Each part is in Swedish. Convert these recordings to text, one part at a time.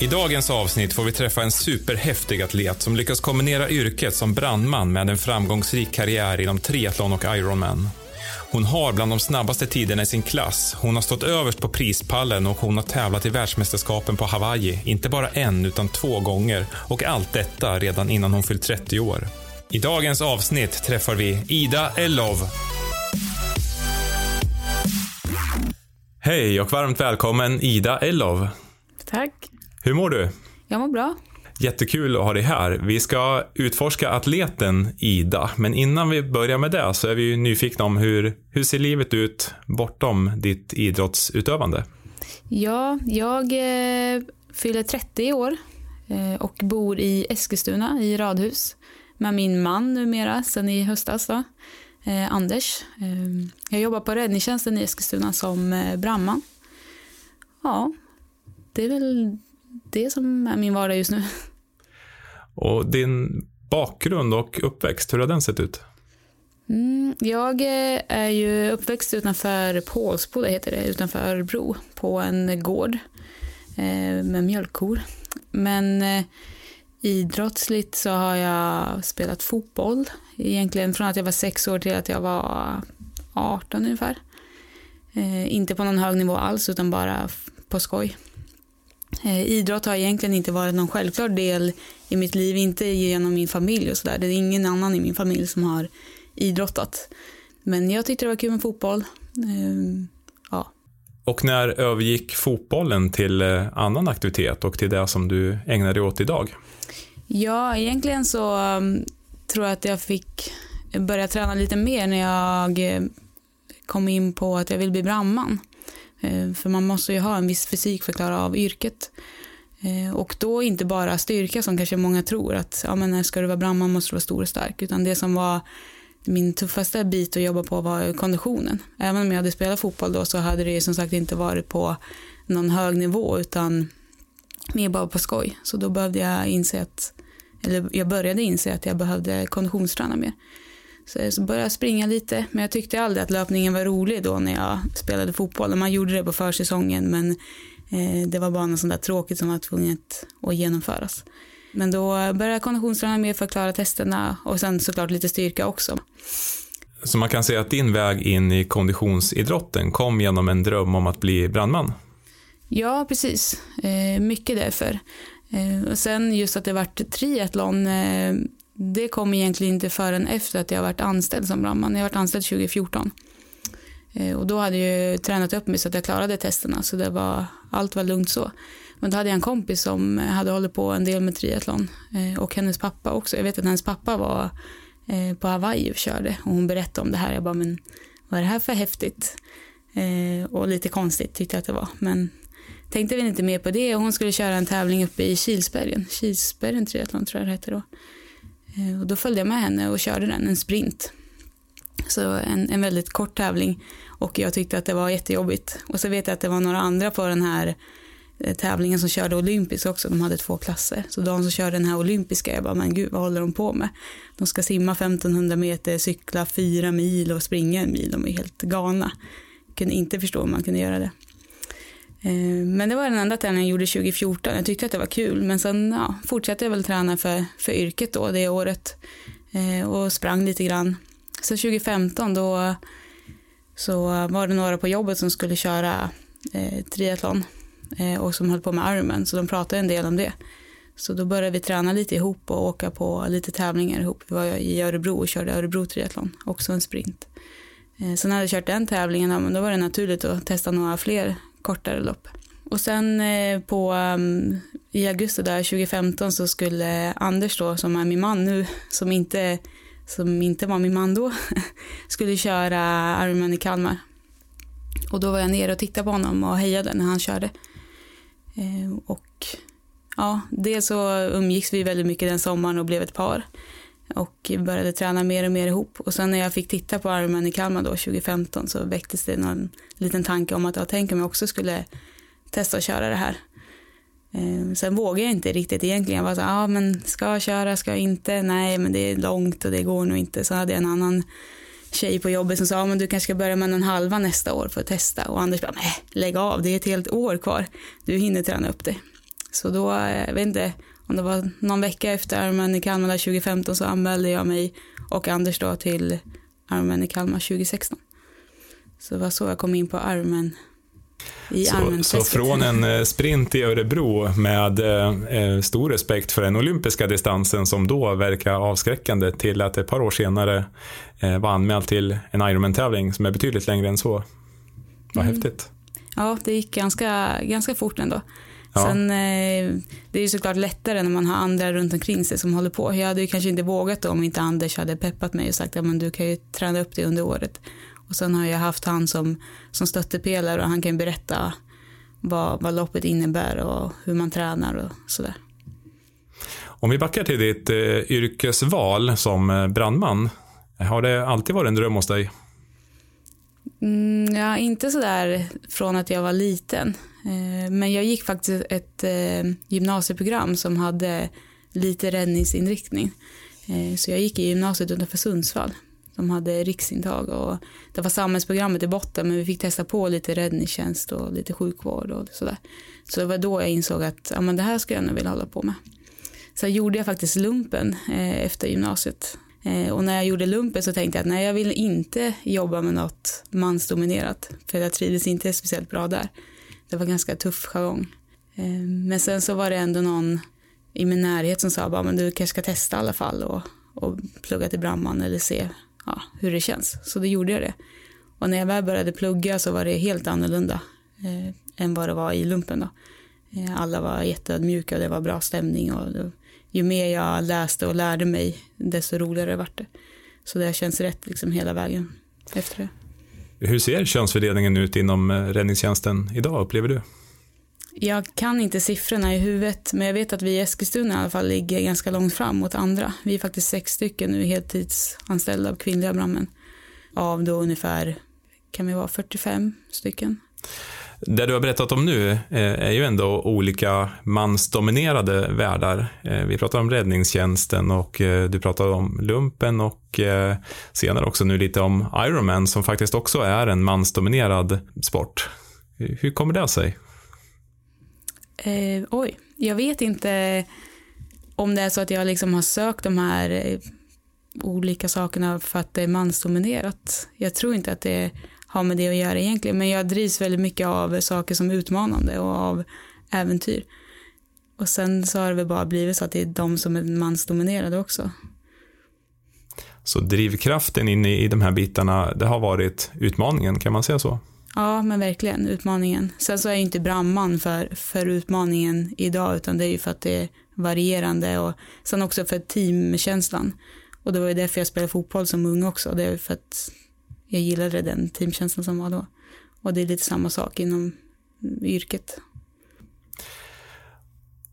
I dagens avsnitt får vi träffa en superhäftig atlet som lyckas kombinera yrket som brandman med en framgångsrik karriär inom triathlon och Ironman. Hon har bland de snabbaste tiderna i sin klass. Hon har stått överst på prispallen och hon har tävlat i världsmästerskapen på Hawaii, inte bara en utan två gånger. Och allt detta redan innan hon fyllt 30 år. I dagens avsnitt träffar vi Ida Ellov. Hej och varmt välkommen Ida Ellov. Tack. Hur mår du? Jag mår bra. Jättekul att ha dig här. Vi ska utforska atleten Ida, men innan vi börjar med det så är vi nyfikna om hur, hur ser livet ut bortom ditt idrottsutövande? Ja, jag eh, fyller 30 i år eh, och bor i Eskilstuna i radhus med min man numera sen i höstas då, eh, Anders. Eh, jag jobbar på räddningstjänsten i Eskilstuna som eh, brandman. Ja, det är väl det som är min vardag just nu. Och din bakgrund och uppväxt, hur har den sett ut? Mm, jag eh, är ju uppväxt utanför Pålsbo, det heter det, utanför Örebro, på en gård eh, med mjölkkor. Men eh, idrottsligt så har jag spelat fotboll, egentligen från att jag var sex år till att jag var 18 ungefär. Inte på någon hög nivå alls, utan bara på skoj. Eh, idrott har egentligen inte varit någon självklar del i mitt liv, inte genom min familj och sådär. Det är ingen annan i min familj som har idrottat. Men jag tyckte det var kul med fotboll. Ehm, ja. Och när övergick fotbollen till eh, annan aktivitet och till det som du ägnar dig åt idag? Ja, egentligen så um, tror jag att jag fick börja träna lite mer när jag eh, kom in på att jag vill bli brandman. Eh, för man måste ju ha en viss fysik för att klara av yrket. Eh, och då inte bara styrka som kanske många tror att ja, men ska du vara brandman måste du vara stor och stark. Utan det som var min tuffaste bit att jobba på var konditionen. Även om jag hade spelat fotboll då så hade det som sagt inte varit på någon hög nivå utan mer bara på skoj. Så då behövde jag inse att, eller jag började inse att jag behövde konditionsträna mer. Så jag började springa lite, men jag tyckte aldrig att löpningen var rolig då när jag spelade fotboll. Man gjorde det på försäsongen, men eh, det var bara något sånt där tråkigt som var tvunget att genomföras. Men då började jag konditionsträna mer för att klara testerna och sen såklart lite styrka också. Så man kan säga att din väg in i konditionsidrotten kom genom en dröm om att bli brandman? Ja, precis. Eh, mycket därför. Eh, och sen just att det vart triathlon det kom egentligen inte förrän efter att jag varit anställd som brandman. Jag varit anställd 2014. Eh, och då hade jag tränat upp mig så att jag klarade testerna så det var, allt var lugnt så. Men då hade jag en kompis som hade hållit på en del med triathlon eh, och hennes pappa också. Jag vet att hennes pappa var eh, på Hawaii och körde och hon berättade om det här. Jag bara, men vad är det här för häftigt? Och lite konstigt tyckte jag att det var. Men tänkte väl inte mer på det hon skulle köra en tävling uppe i Kilsbergen. Kilsbergen triathlon tror jag det hette då. Eh, och då följde jag med henne och körde den, en sprint. Så en, en väldigt kort tävling och jag tyckte att det var jättejobbigt. Och så vet jag att det var några andra på den här eh, tävlingen som körde olympisk också. De hade två klasser. Så de som körde den här olympiska, jag bara, men gud vad håller de på med? De ska simma 1500 meter, cykla fyra mil och springa en mil. De är helt galna. Jag kunde inte förstå hur man kunde göra det. Eh, men det var den enda träningen jag gjorde 2014. Jag tyckte att det var kul, men sen ja, fortsatte jag väl träna för, för yrket då det året eh, och sprang lite grann. Så 2015 då så var det några på jobbet som skulle köra eh, triathlon eh, och som höll på med armen så de pratade en del om det. Så då började vi träna lite ihop och åka på lite tävlingar ihop. Vi var i Örebro och körde Örebro triathlon, också en sprint. Eh, sen när jag kört den tävlingen, ja, men då var det naturligt att testa några fler kortare lopp. Och sen eh, på, um, i augusti där 2015 så skulle Anders då, som är min man nu, som inte, som inte var min man då, skulle köra Ironman i Kalmar. Och då var jag nere och tittade på honom och hejade när han körde. Eh, och ja, dels så umgicks vi väldigt mycket den sommaren och blev ett par och började träna mer och mer ihop. Och sen när jag fick titta på Ironman i Kalmar då 2015 så väcktes det någon liten tanke om att jag tänkte om jag också skulle testa att köra det här. Ehm, sen vågade jag inte riktigt egentligen. Jag var så ja ah, men ska jag köra, ska jag inte? Nej, men det är långt och det går nog inte. Så hade jag en annan tjej på jobbet som sa, ah, men du kanske ska börja med en halva nästa år för att testa. Och Anders bara, nej, lägg av, det är ett helt år kvar. Du hinner träna upp det. Så då, eh, jag vet inte, om det var någon vecka efter Ironman i Kalmar 2015 så anmälde jag mig och Anders då till Ironman i Kalmar 2016. Så det var så jag kom in på Ironman i så, så från en eh, sprint i Örebro med eh, eh, stor respekt för den olympiska distansen som då verkar avskräckande till att ett par år senare eh, var anmäld till en Ironman-tävling som är betydligt längre än så. Vad mm. häftigt. Ja, det gick ganska, ganska fort ändå. Ja. Sen, eh, det är ju såklart lättare när man har andra runt omkring sig som håller på. Jag hade ju kanske inte vågat om inte Anders hade peppat mig och sagt att ja, du kan ju träna upp det under året. Och sen har jag haft han som, som stöttepelare och han kan berätta vad, vad loppet innebär och hur man tränar och sådär. Om vi backar till ditt eh, yrkesval som eh, brandman. Har det alltid varit en dröm hos dig? Mm, ja, inte sådär från att jag var liten. Eh, men jag gick faktiskt ett eh, gymnasieprogram som hade lite räddningsinriktning. Eh, så jag gick i gymnasiet utanför Sundsvall. De hade riksintag och det var samhällsprogrammet i botten men vi fick testa på lite räddningstjänst och lite sjukvård och sådär. Så det var då jag insåg att ja, men det här skulle jag nog vilja hålla på med. Så gjorde jag faktiskt lumpen efter gymnasiet och när jag gjorde lumpen så tänkte jag att nej, jag vill inte jobba med något mansdominerat. För jag trivdes inte speciellt bra där. Det var ganska tuff jargong. Ehm, men sen så var det ändå någon i min närhet som sa att du kanske ska testa i alla fall och, och plugga till brandman eller se ja, hur det känns. Så då gjorde jag det. Och när jag väl började plugga så var det helt annorlunda eh, än vad det var i lumpen. Då. Eh, alla var jätteödmjuka och det var bra stämning och då, ju mer jag läste och lärde mig, desto roligare vart det. Så det har känts rätt liksom hela vägen efter det. Hur ser könsfördelningen ut inom eh, räddningstjänsten idag, upplever du? Jag kan inte siffrorna i huvudet, men jag vet att vi i Eskilstuna i alla fall ligger ganska långt fram mot andra. Vi är faktiskt sex stycken nu heltidsanställda av kvinnliga brandmän. Av då ungefär, kan vi vara 45 stycken. Det du har berättat om nu eh, är ju ändå olika mansdominerade världar. Eh, vi pratar om räddningstjänsten och eh, du pratar om lumpen och senare också nu lite om Ironman som faktiskt också är en mansdominerad sport. Hur kommer det sig? Eh, oj, jag vet inte om det är så att jag liksom har sökt de här olika sakerna för att det är mansdominerat. Jag tror inte att det är har med det att göra egentligen. Men jag drivs väldigt mycket av saker som är utmanande och av äventyr. Och sen så har det väl bara blivit så att det är de som är mansdominerade också. Så drivkraften inne i de här bitarna, det har varit utmaningen, kan man säga så? Ja, men verkligen utmaningen. Sen så är jag inte brandman för, för utmaningen idag, utan det är ju för att det är varierande och sen också för teamkänslan. Och det var ju därför jag spelade fotboll som ung också. Det är för att jag gillade den teamkänslan som var då. Och det är lite samma sak inom yrket.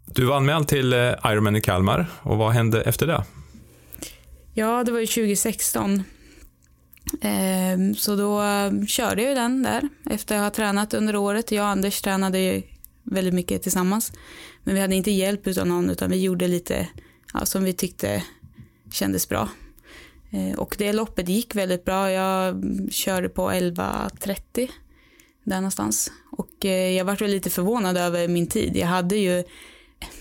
Du var anmäld till eh, Ironman i Kalmar och vad hände efter det? Ja, det var ju 2016. Ehm, så då eh, körde jag den där efter att ha tränat under året. Jag och Anders tränade ju väldigt mycket tillsammans. Men vi hade inte hjälp av någon utan vi gjorde lite ja, som vi tyckte kändes bra. Eh, och det loppet gick väldigt bra. Jag körde på 11.30 där någonstans. Och eh, jag var lite förvånad över min tid. Jag hade ju,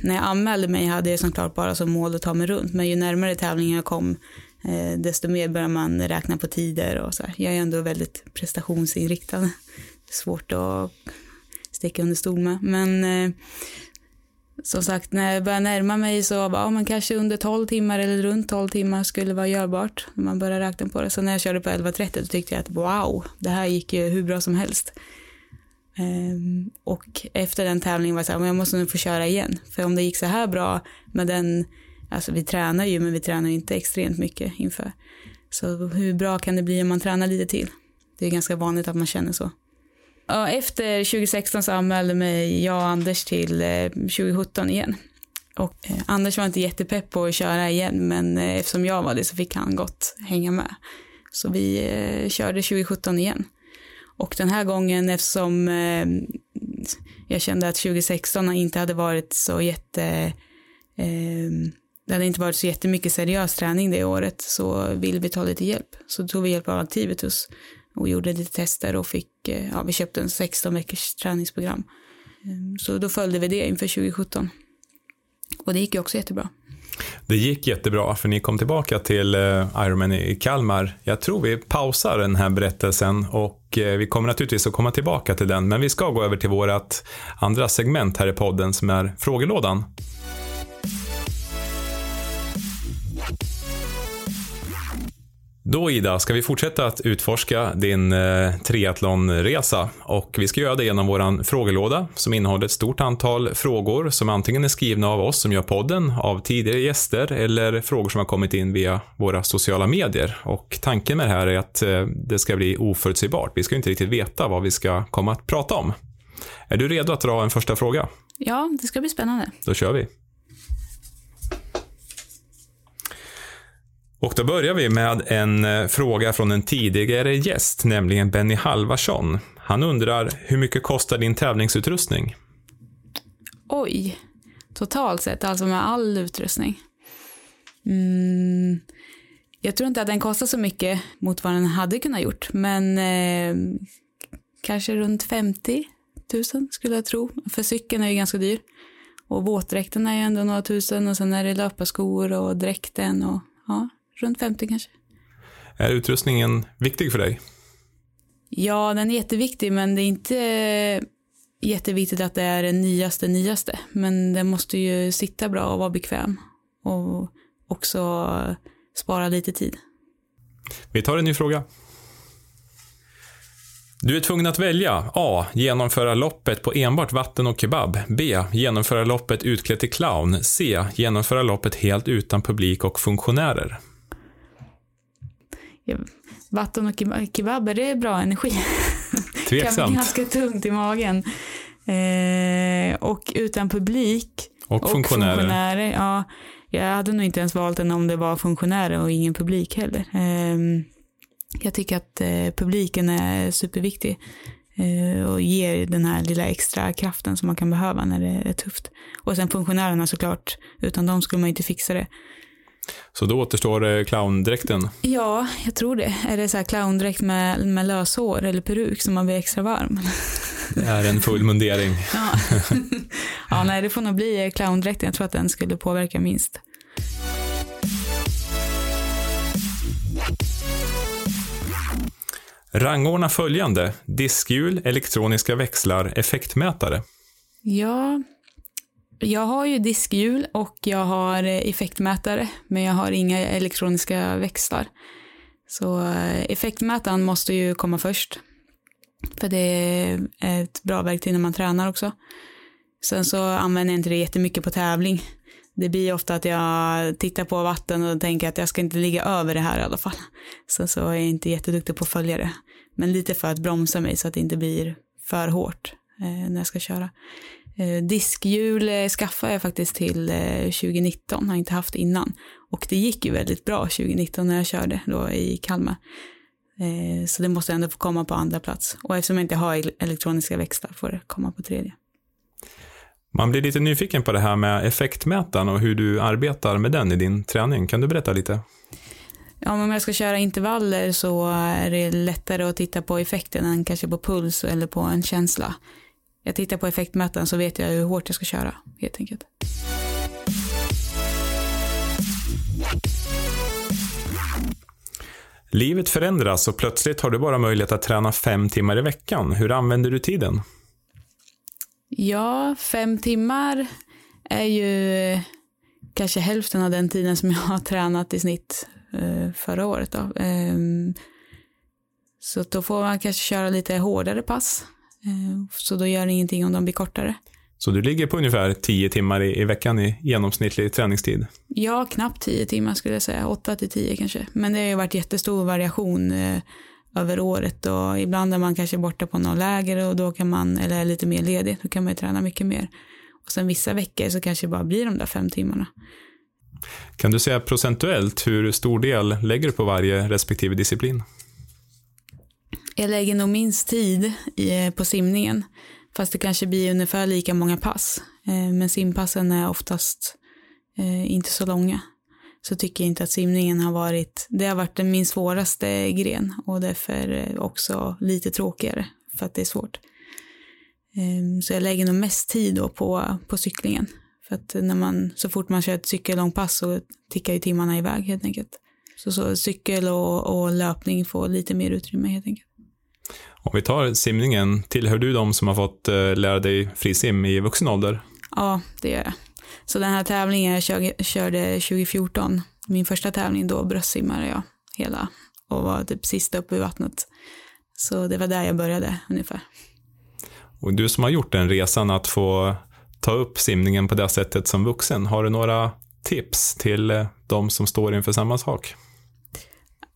när jag anmälde mig hade jag såklart bara som mål att ta mig runt. Men ju närmare tävlingen jag kom eh, desto mer börjar man räkna på tider och så här. Jag är ändå väldigt prestationsinriktad. Svårt att sticka under stol med. Men som sagt, när jag började närma mig så var ja, man kanske under 12 timmar eller runt 12 timmar skulle vara görbart. När man började räkna på det. Så när jag körde på 11.30 tyckte jag att wow, det här gick ju hur bra som helst. Um, och efter den tävlingen var jag så här, jag måste nog få köra igen. För om det gick så här bra med den, alltså vi tränar ju men vi tränar inte extremt mycket inför. Så hur bra kan det bli om man tränar lite till? Det är ganska vanligt att man känner så. Ja, efter 2016 så anmälde mig jag och Anders till eh, 2017 igen. Och eh, Anders var inte jättepepp på att köra igen, men eh, eftersom jag var det så fick han gott hänga med. Så vi körde 2017 igen. Och den här gången eftersom jag kände att 2016 inte hade varit så jätte ehm, det hade inte varit så jättemycket seriös träning det året så ville vi ta lite hjälp. Så tog vi hjälp av Activitus och gjorde lite tester och fick, eh, ja vi köpte en 16 veckors träningsprogram ehm, så då följde vi det inför 2017. Och det gick ju också jättebra. Det gick jättebra, för ni kom tillbaka till eh, Ironman i Kalmar. Jag tror vi pausar den här berättelsen och eh, vi kommer naturligtvis att komma tillbaka till den, men vi ska gå över till vårt andra segment här i podden som är frågelådan. Då Ida, ska vi fortsätta att utforska din eh, triathlonresa och vi ska göra det genom vår frågelåda som innehåller ett stort antal frågor som antingen är skrivna av oss som gör podden, av tidigare gäster eller frågor som har kommit in via våra sociala medier. Och tanken med det här är att eh, det ska bli oförutsägbart. Vi ska inte riktigt veta vad vi ska komma att prata om. Är du redo att dra en första fråga? Ja, det ska bli spännande. Då kör vi. Och då börjar vi med en eh, fråga från en tidigare gäst, nämligen Benny Halvarsson. Han undrar, hur mycket kostar din tävlingsutrustning? Oj, totalt sett, alltså med all utrustning. Mm, jag tror inte att den kostar så mycket mot vad den hade kunnat gjort, men eh, kanske runt 50 000 skulle jag tro. För cykeln är ju ganska dyr. Och våtdräkten är ju ändå några tusen och sen är det löparskor och dräkten och ja, runt 50 kanske. Är utrustningen viktig för dig? Ja, den är jätteviktig, men det är inte jätteviktigt att det är den nyaste, nyaste. Men den måste ju sitta bra och vara bekväm och också spara lite tid. Vi tar en ny fråga. Du är tvungen att välja A. Genomföra loppet på enbart vatten och kebab. B. Genomföra loppet utklädd till clown. C. Genomföra loppet helt utan publik och funktionärer. Vatten och kebab, är det bra energi? Tveksamt. kan bli ganska tungt i magen. Eh, och utan publik och, och funktionärer. funktionärer. Ja, jag hade nog inte ens valt den om det var funktionärer och ingen publik heller. Eh, jag tycker att eh, publiken är superviktig eh, och ger den här lilla extra kraften som man kan behöva när det är tufft. Och sen funktionärerna såklart, utan dem skulle man inte fixa det. Så då återstår clowndräkten? Ja, jag tror det. Är det så här clowndräkt med, med löshår eller peruk som man blir extra varm? Det är en full mundering. ja. ja, nej, det får nog bli clowndräkten. Jag tror att den skulle påverka minst. Rangordna följande. Diskhjul, elektroniska växlar, effektmätare. Ja, jag har ju diskhjul och jag har eh, effektmätare, men jag har inga elektroniska växlar. Så eh, effektmätaren måste ju komma först. För det är ett bra verktyg när man tränar också. Sen så använder jag inte det jättemycket på tävling. Det blir ofta att jag tittar på vatten och tänker att jag ska inte ligga över det här i alla fall. Sen så är jag inte jätteduktig på att följa det. Men lite för att bromsa mig så att det inte blir för hårt eh, när jag ska köra. Eh, diskhjul eh, skaffade jag faktiskt till eh, 2019, har inte haft innan. Och det gick ju väldigt bra 2019 när jag körde då i Kalmar. Eh, så det måste ändå få komma på andra plats. Och eftersom jag inte har elektroniska växlar får det komma på tredje. Man blir lite nyfiken på det här med effektmätaren och hur du arbetar med den i din träning. Kan du berätta lite? Ja, om jag ska köra intervaller så är det lättare att titta på effekten än kanske på puls eller på en känsla jag tittar på effektmätaren så vet jag hur hårt jag ska köra helt enkelt. Livet förändras och plötsligt har du bara möjlighet att träna fem timmar i veckan. Hur använder du tiden? Ja, fem timmar är ju kanske hälften av den tiden som jag har tränat i snitt eh, förra året. Då. Ehm, så då får man kanske köra lite hårdare pass så då gör det ingenting om de blir kortare. Så du ligger på ungefär 10 timmar i, i veckan i genomsnittlig träningstid? Ja, knappt 10 timmar skulle jag säga. 8 till 10 kanske. Men det har ju varit jättestor variation eh, över året och ibland är man kanske borta på något läger och då kan man, eller är lite mer ledig, då kan man ju träna mycket mer. Och sen vissa veckor så kanske det bara blir de där fem timmarna. Kan du säga procentuellt hur stor del lägger du på varje respektive disciplin? Jag lägger nog minst tid i, på simningen. Fast det kanske blir ungefär lika många pass. Eh, men simpassen är oftast eh, inte så långa. Så tycker jag inte att simningen har varit, det har varit min svåraste gren och därför eh, också lite tråkigare för att det är svårt. Ehm, så jag lägger nog mest tid då på, på cyklingen. För att när man, så fort man kör ett cykellångpass så tickar ju timmarna iväg helt enkelt. Så, så cykel och, och löpning får lite mer utrymme helt enkelt. Om vi tar simningen, tillhör du de som har fått eh, lära dig frisim i vuxen ålder? Ja, det gör jag. Så den här tävlingen jag körde 2014, min första tävling, då bröstsimmade jag hela och var typ sist upp i vattnet. Så det var där jag började ungefär. Och du som har gjort den resan att få ta upp simningen på det sättet som vuxen, har du några tips till eh, de som står inför samma sak?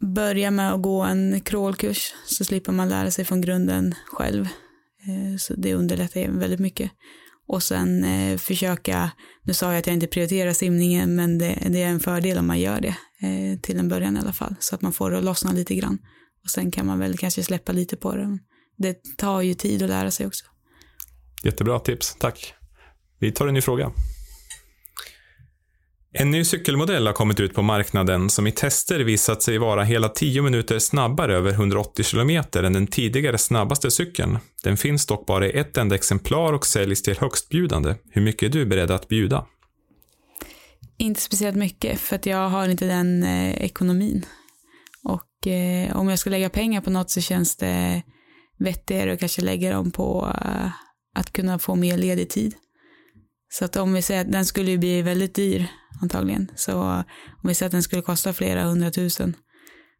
Börja med att gå en crawlkurs så slipper man lära sig från grunden själv. Eh, så det underlättar väldigt mycket. Och sen eh, försöka, nu sa jag att jag inte prioriterar simningen, men det, det är en fördel om man gör det eh, till en början i alla fall, så att man får det att lossna lite grann. Och sen kan man väl kanske släppa lite på det. Det tar ju tid att lära sig också. Jättebra tips, tack. Vi tar en ny fråga. En ny cykelmodell har kommit ut på marknaden som i tester visat sig vara hela 10 minuter snabbare över 180 km än den tidigare snabbaste cykeln. Den finns dock bara i ett enda exemplar och säljs till högstbjudande. Hur mycket är du beredd att bjuda? Inte speciellt mycket, för att jag har inte den eh, ekonomin. Och eh, om jag ska lägga pengar på något så känns det vettigare att kanske lägga dem på eh, att kunna få mer ledig tid. Så att om vi säger att den skulle ju bli väldigt dyr antagligen. Så om vi säger att den skulle kosta flera hundratusen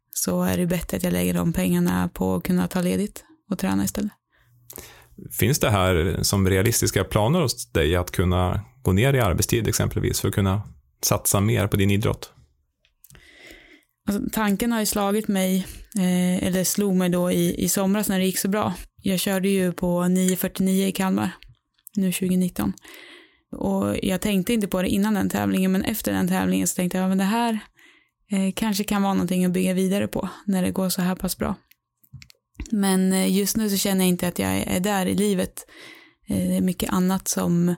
så är det bättre att jag lägger de pengarna på att kunna ta ledigt och träna istället. Finns det här som realistiska planer hos dig att kunna gå ner i arbetstid exempelvis för att kunna satsa mer på din idrott? Alltså, tanken har ju slagit mig, eh, eller slog mig då i, i somras när det gick så bra. Jag körde ju på 9.49 i Kalmar, nu 2019. Och jag tänkte inte på det innan den tävlingen, men efter den tävlingen så tänkte jag, att det här eh, kanske kan vara någonting att bygga vidare på när det går så här pass bra. Men eh, just nu så känner jag inte att jag är där i livet. Eh, det är mycket annat som,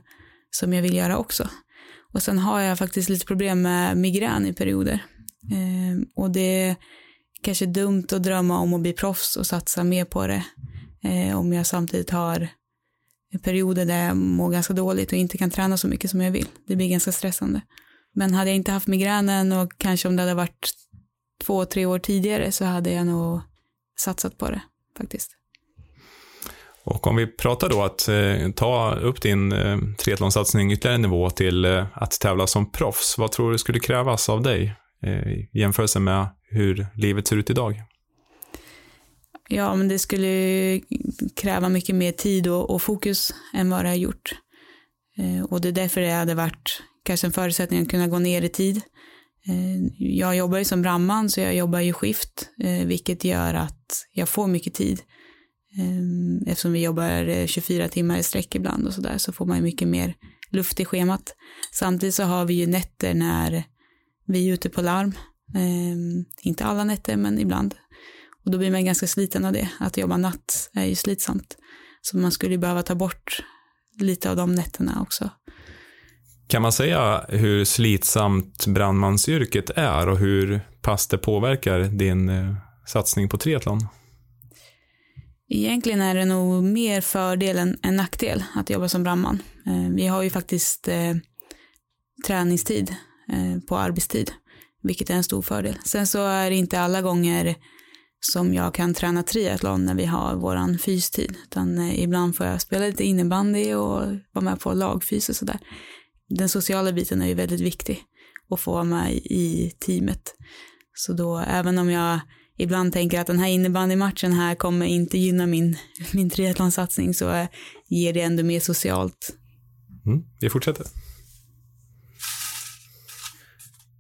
som jag vill göra också. Och sen har jag faktiskt lite problem med migrän i perioder. Eh, och det är kanske dumt att drömma om att bli proffs och satsa mer på det. Eh, om jag samtidigt har perioder där jag mår ganska dåligt och inte kan träna så mycket som jag vill. Det blir ganska stressande. Men hade jag inte haft migränen och kanske om det hade varit två, tre år tidigare så hade jag nog satsat på det faktiskt. Och om vi pratar då att eh, ta upp din eh, triathlonsatsning ytterligare en nivå till eh, att tävla som proffs, vad tror du skulle krävas av dig eh, i jämförelse med hur livet ser ut idag? Ja, men det skulle kräva mycket mer tid och, och fokus än vad det har gjort. Eh, och det är därför det hade varit kanske en förutsättning att kunna gå ner i tid. Eh, jag jobbar ju som brandman så jag jobbar ju skift, eh, vilket gör att jag får mycket tid. Eh, eftersom vi jobbar eh, 24 timmar i sträck ibland och sådär så får man ju mycket mer luft i schemat. Samtidigt så har vi ju nätter när vi är ute på larm. Eh, inte alla nätter men ibland. Och då blir man ganska sliten av det. Att jobba natt är ju slitsamt. Så man skulle behöva ta bort lite av de nätterna också. Kan man säga hur slitsamt brandmansyrket är och hur pass det påverkar din eh, satsning på triathlon? Egentligen är det nog mer fördel än, nackdel att jobba som brandman. Eh, vi har ju faktiskt eh, träningstid eh, på arbetstid, vilket är en stor fördel. Sen så är det inte alla gånger som jag kan träna triathlon när vi har våran fystid, utan eh, ibland får jag spela lite innebandy och vara med på lagfys och sådär. Den sociala biten är ju väldigt viktig att få vara med i teamet. Så då, även om jag ibland tänker att den här innebandymatchen här kommer inte gynna min, min triathlonsatsning så eh, ger det ändå mer socialt. Mm, vi fortsätter.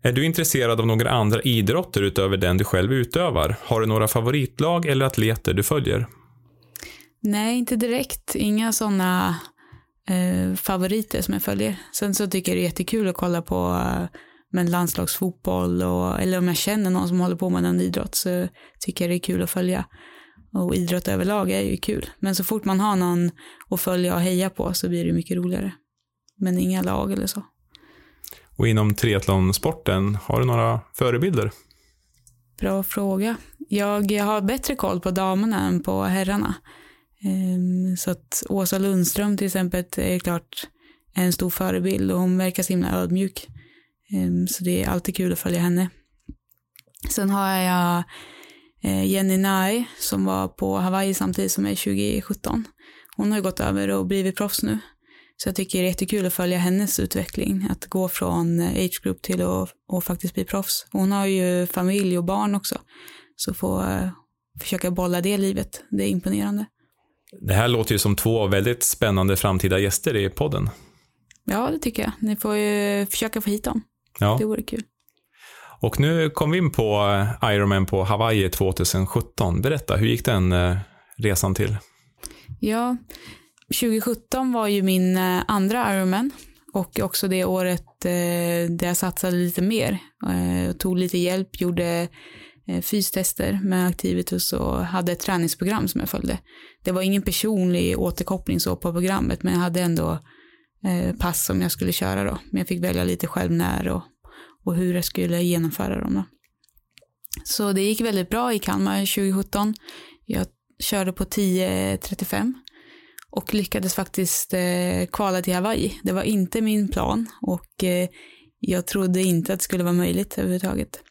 Är du intresserad av några andra idrotter utöver den du själv utövar? Har du några favoritlag eller atleter du följer? Nej, inte direkt. Inga sådana eh, favoriter som jag följer. Sen så tycker jag det är jättekul att kolla på eh, landslagsfotboll och, eller om jag känner någon som håller på med en idrott så tycker jag det är kul att följa. Och idrott överlag är ju kul. Men så fort man har någon att följa och heja på så blir det mycket roligare. Men inga lag eller så. Och inom triathlonsporten, har du några förebilder? Bra fråga. Jag, jag har bättre koll på damerna än på herrarna. Ehm, så att Åsa Lundström till exempel är klart en stor förebild och hon verkar så himla ödmjuk. Ehm, så det är alltid kul att följa henne. Sen har jag eh, Jenny Nai som var på Hawaii samtidigt som mig 2017. Hon har ju gått över och blivit proffs nu. Så jag tycker det är jättekul att följa hennes utveckling, att gå från age group till att och faktiskt bli proffs. Hon har ju familj och barn också, så få uh, försöka bolla det livet, det är imponerande. Det här låter ju som två väldigt spännande framtida gäster i podden. Ja, det tycker jag. Ni får ju försöka få hit dem. Ja. Det vore kul. Och nu kom vi in på eh, Ironman på Hawaii 2017. Berätta, hur gick den resan till? Ja, 2017 var ju min eh, andra Ironman och också det året eh, där jag satsade lite mer. Eh, tog lite hjälp, gjorde eh, fystester med Activitus och hade ett träningsprogram som jag följde. Det var ingen personlig återkoppling så på programmet men jag hade ändå eh, pass som jag skulle köra då. Men jag fick välja lite själv när och, och hur jag skulle genomföra dem då. Så det gick väldigt bra i Kalmar 2017. Jag körde på 10.35 och lyckades faktiskt eh, kvala till Hawaii. Det var inte min plan och eh, jag trodde inte att det skulle vara möjligt överhuvudtaget.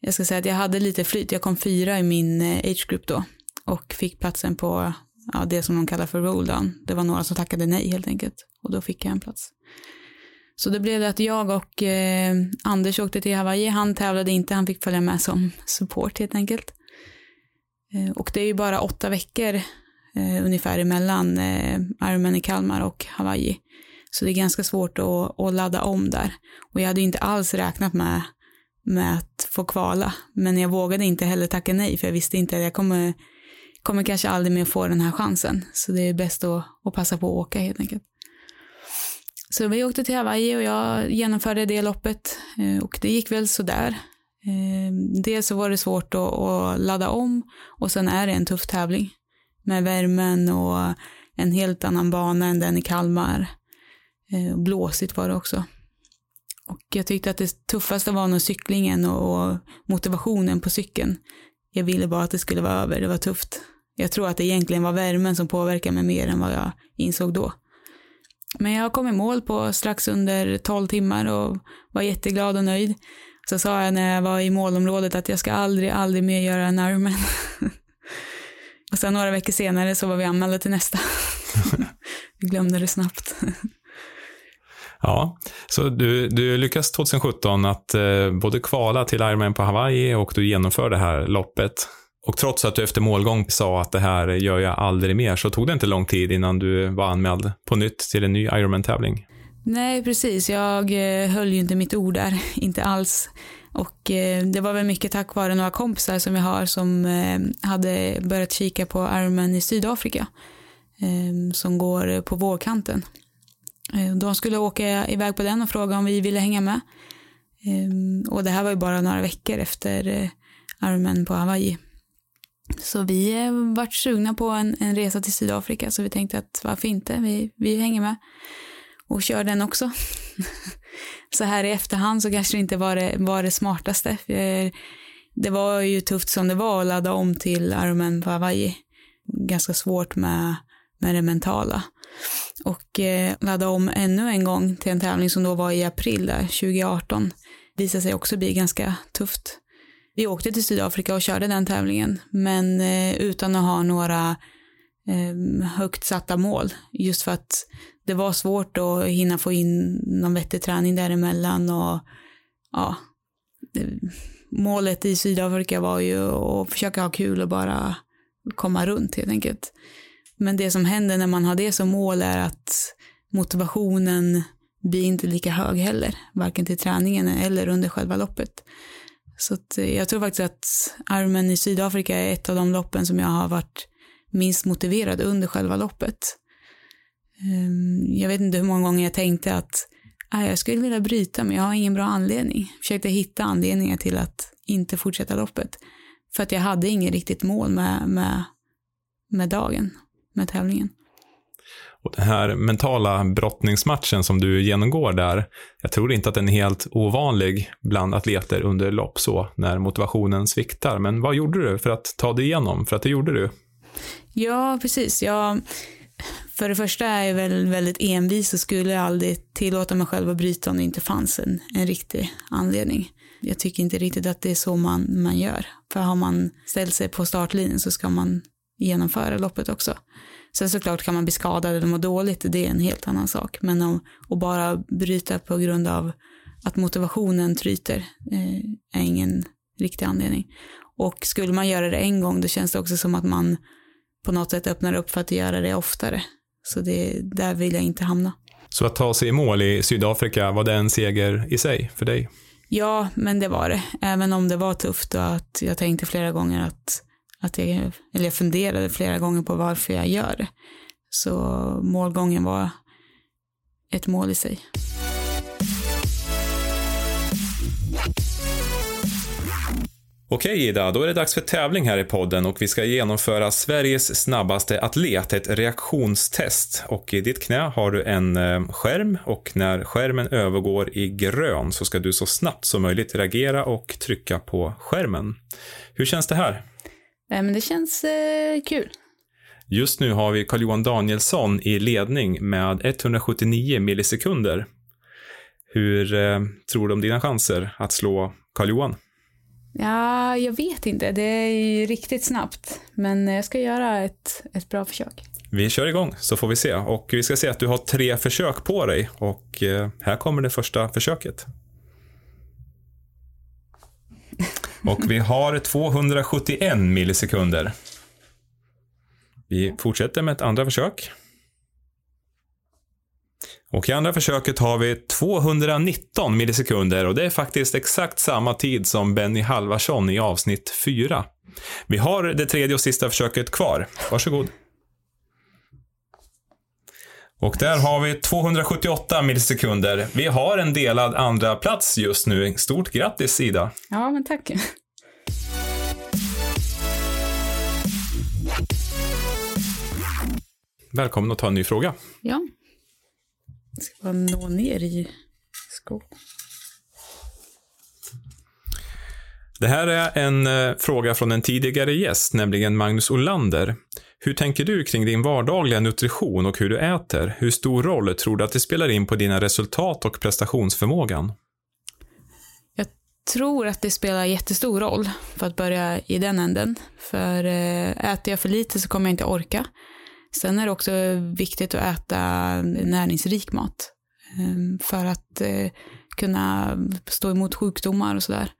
Jag ska säga att jag hade lite flyt. Jag kom fyra i min eh, age group då och fick platsen på ja, det som de kallar för roll down. Det var några som tackade nej helt enkelt och då fick jag en plats. Så det blev det att jag och eh, Anders åkte till Hawaii. Han tävlade inte, han fick följa med som support helt enkelt. Eh, och det är ju bara åtta veckor eh, ungefär emellan eh, Ironman i Kalmar och Hawaii. Så det är ganska svårt att, att ladda om där. Och jag hade inte alls räknat med, med att få kvala. Men jag vågade inte heller tacka nej för jag visste inte att jag kommer, kommer kanske aldrig mer få den här chansen. Så det är bäst att, att passa på att åka helt enkelt. Så vi åkte till Hawaii och jag genomförde det loppet eh, och det gick väl sådär. Eh, dels så var det svårt att, att ladda om och sen är det en tuff tävling med värmen och en helt annan bana än den i Kalmar. Eh, blåsigt var det också. Och jag tyckte att det tuffaste var nog cyklingen och motivationen på cykeln. Jag ville bara att det skulle vara över, det var tufft. Jag tror att det egentligen var värmen som påverkade mig mer än vad jag insåg då. Men jag kom i mål på strax under 12 timmar och var jätteglad och nöjd. Så sa jag när jag var i målområdet att jag ska aldrig, aldrig mer göra en Ironman. Och sen några veckor senare så var vi anmälda till nästa. vi glömde det snabbt. Ja, så du, du lyckas 2017 att eh, både kvala till Ironman på Hawaii och du genomför det här loppet. Och trots att du efter målgång sa att det här gör jag aldrig mer så tog det inte lång tid innan du var anmäld på nytt till en ny Ironman-tävling. Nej, precis. Jag eh, höll ju inte mitt ord där, inte alls. Och eh, det var väl mycket tack vare några kompisar som jag har som eh, hade börjat kika på Ironman i Sydafrika eh, som går på vårkanten. Eh, de skulle åka iväg på den och fråga om vi ville hänga med. Eh, och det här var ju bara några veckor efter eh, Ironman på Hawaii. Så vi vart sugna på en, en resa till Sydafrika så vi tänkte att varför inte, vi, vi hänger med och kör den också. så här i efterhand så kanske det inte var det, var det smartaste. Eh, det var ju tufft som det var att ladda om till Ironman på Hawaii. Ganska svårt med, med det mentala. Och eh, ladda om ännu en gång till en tävling som då var i april där, 2018 visade sig också bli ganska tufft. Vi åkte till Sydafrika och körde den tävlingen, men eh, utan att ha några eh, högt satta mål. Just för att det var svårt att hinna få in någon vettig träning däremellan och ja, målet i Sydafrika var ju att försöka ha kul och bara komma runt helt enkelt. Men det som händer när man har det som mål är att motivationen blir inte lika hög heller, varken till träningen eller under själva loppet. Så eh, jag tror faktiskt att armen i Sydafrika är ett av de loppen som jag har varit minst motiverad under själva loppet. Ehm, jag vet inte hur många gånger jag tänkte att jag skulle vilja bryta men jag har ingen bra anledning. Försökte hitta anledningar till att inte fortsätta loppet. För att jag hade inget riktigt mål med, med, med dagen, med tävlingen. Och den här mentala brottningsmatchen som du genomgår där, jag tror inte att den är helt ovanlig bland atleter under lopp så, när motivationen sviktar. Men vad gjorde du för att ta dig igenom? För att det gjorde du. Ja, precis. Jag, för det första är jag väl väldigt envis och skulle aldrig tillåta mig själv att bryta om det inte fanns en, en riktig anledning. Jag tycker inte riktigt att det är så man, man gör. För har man ställt sig på startlinjen så ska man genomföra loppet också. Sen såklart kan man bli skadad eller må dåligt, det är en helt annan sak. Men om, att bara bryta på grund av att motivationen tryter eh, är ingen riktig anledning. Och skulle man göra det en gång då känns det också som att man på något sätt öppnar upp för att göra det oftare. Så det, där vill jag inte hamna. Så att ta sig i mål i Sydafrika, var det en seger i sig för dig? Ja, men det var det. Även om det var tufft och att jag tänkte flera gånger att, att jag, eller jag funderade flera gånger på varför jag gör det. Så målgången var ett mål i sig. Okej Ida, då är det dags för tävling här i podden och vi ska genomföra Sveriges snabbaste atlet, ett reaktionstest. Och i ditt knä har du en eh, skärm och när skärmen övergår i grön så ska du så snabbt som möjligt reagera och trycka på skärmen. Hur känns det här? men det känns eh, kul. Just nu har vi Carl-Johan Danielsson i ledning med 179 millisekunder. Hur eh, tror du om dina chanser att slå Carl-Johan? Ja, jag vet inte. Det är ju riktigt snabbt. Men jag ska göra ett, ett bra försök. Vi kör igång så får vi se. Och vi ska se att du har tre försök på dig. Och eh, här kommer det första försöket. Och vi har 271 millisekunder. Vi fortsätter med ett andra försök. Och i andra försöket har vi 219 millisekunder och det är faktiskt exakt samma tid som Benny Halvarsson i avsnitt 4. Vi har det tredje och sista försöket kvar. Varsågod. Och där har vi 278 millisekunder. Vi har en delad andra plats just nu. Stort grattis Ida. Ja, men tack. Välkommen att ta en ny fråga. Ja. Jag ska bara nå ner i skål. Det här är en eh, fråga från en tidigare gäst, nämligen Magnus Olander. Hur tänker du kring din vardagliga nutrition och hur du äter? Hur stor roll tror du att det spelar in på dina resultat och prestationsförmågan? Jag tror att det spelar jättestor roll för att börja i den änden. För eh, äter jag för lite så kommer jag inte orka. Sen är det också viktigt att äta näringsrik mat ehm, för att eh, kunna stå emot sjukdomar och sådär.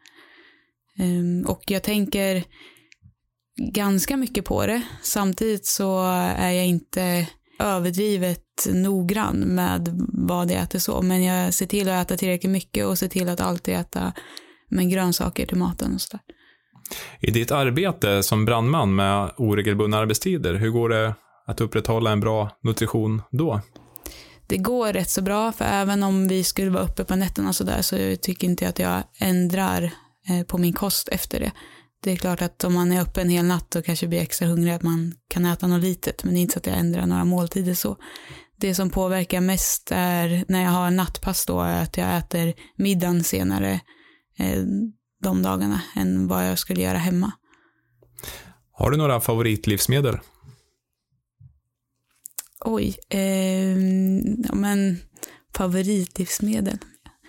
Ehm, och jag tänker ganska mycket på det. Samtidigt så är jag inte överdrivet noggrann med vad jag äter så. Men jag ser till att äta tillräckligt mycket och ser till att alltid äta med grönsaker till maten och sådär. I ditt arbete som brandman med oregelbundna arbetstider, hur går det att upprätthålla en bra nutrition då? Det går rätt så bra, för även om vi skulle vara uppe på nätterna så där så tycker inte jag att jag ändrar eh, på min kost efter det. Det är klart att om man är uppe en hel natt och kanske blir extra hungrig att man kan äta något litet, men det är inte så att jag ändrar några måltider så. Det som påverkar mest är när jag har nattpass då, är att jag äter middagen senare eh, de dagarna än vad jag skulle göra hemma. Har du några favoritlivsmedel? Oj, eh, men favoritlivsmedel.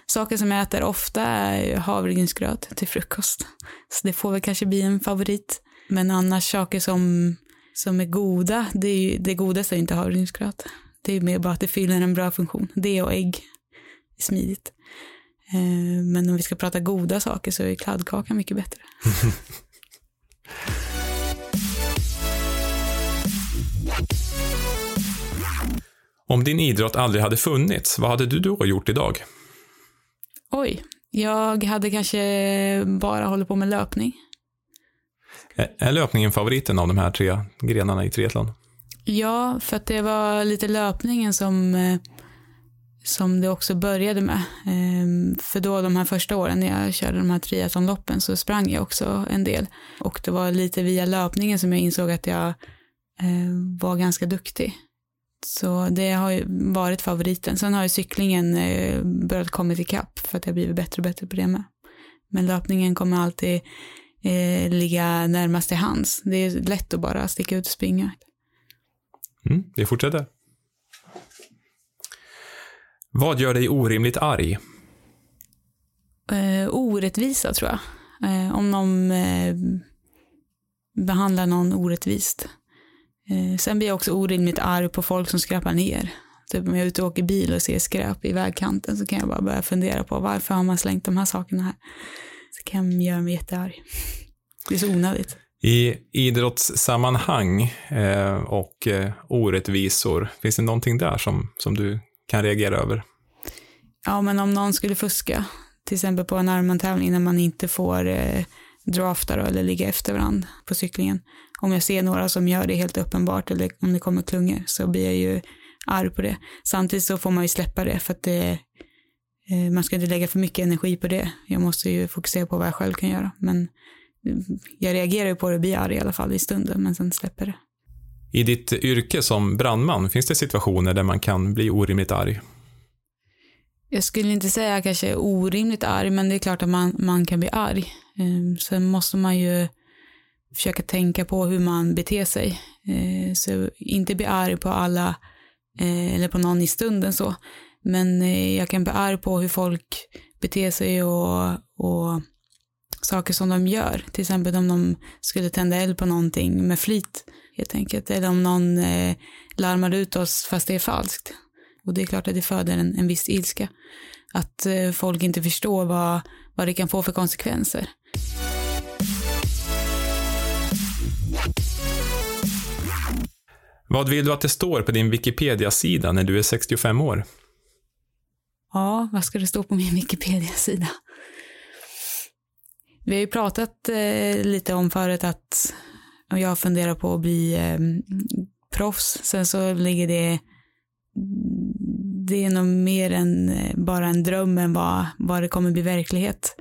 Saker som jag äter ofta är havregrynsgröt till frukost. Så det får väl kanske bli en favorit. Men annars saker som, som är goda, det, är ju, det godaste är inte havregrynsgröt. Det är mer bara att det fyller en bra funktion. Det och ägg är smidigt. Eh, men om vi ska prata goda saker så är kladdkaka mycket bättre. Om din idrott aldrig hade funnits, vad hade du då gjort idag? Oj, jag hade kanske bara hållit på med löpning. Är löpningen favoriten av de här tre grenarna i triathlon? Ja, för att det var lite löpningen som, eh, som det också började med. Ehm, för då de här första åren när jag körde de här triathlonloppen så sprang jag också en del. Och det var lite via löpningen som jag insåg att jag eh, var ganska duktig. Så det har ju varit favoriten. Sen har ju cyklingen eh, börjat komma ikapp för att jag blivit bättre och bättre på det med. Men löpningen kommer alltid eh, ligga närmast till hands. Det är lätt att bara sticka ut och springa. Mm, vi fortsätter. Vad gör dig orimligt arg? Eh, orättvisa tror jag. Eh, om någon eh, behandlar någon orättvist. Eh, sen blir jag också orimligt arg på folk som skräpar ner. Typ om jag är ute och åker bil och ser skräp i vägkanten så kan jag bara börja fundera på varför har man slängt de här sakerna här. Så kan jag göra mig jättearg. Det är så onödigt. I idrottssammanhang eh, och eh, orättvisor, finns det någonting där som, som du kan reagera över? Ja, men om någon skulle fuska, till exempel på en armantävling när man inte får eh, drafta då, eller ligga efter varandra på cyklingen. Om jag ser några som gör det helt uppenbart eller om det kommer klungor så blir jag ju arg på det. Samtidigt så får man ju släppa det för att det, eh, man ska inte lägga för mycket energi på det. Jag måste ju fokusera på vad jag själv kan göra. Men jag reagerar ju på det och blir arg i alla fall i stunden, men sen släpper det. I ditt yrke som brandman, finns det situationer där man kan bli orimligt arg? Jag skulle inte säga kanske orimligt arg, men det är klart att man, man kan bli arg. Ehm, sen måste man ju försöka tänka på hur man beter sig. Eh, så inte bli arg på alla eh, eller på någon i stunden så. Men eh, jag kan bli arg på hur folk beter sig och, och saker som de gör. Till exempel om de skulle tända eld på någonting med flit helt enkelt. Eller om någon eh, larmar ut oss fast det är falskt. Och det är klart att det föder en, en viss ilska. Att eh, folk inte förstår vad, vad det kan få för konsekvenser. Vad vill du att det står på din Wikipedia-sida när du är 65 år? Ja, vad ska det stå på min Wikipedia-sida? Vi har ju pratat eh, lite om förut att jag funderar på att bli eh, proffs. Sen så ligger det det är nog mer än eh, bara en dröm än vad, vad det kommer bli verklighet.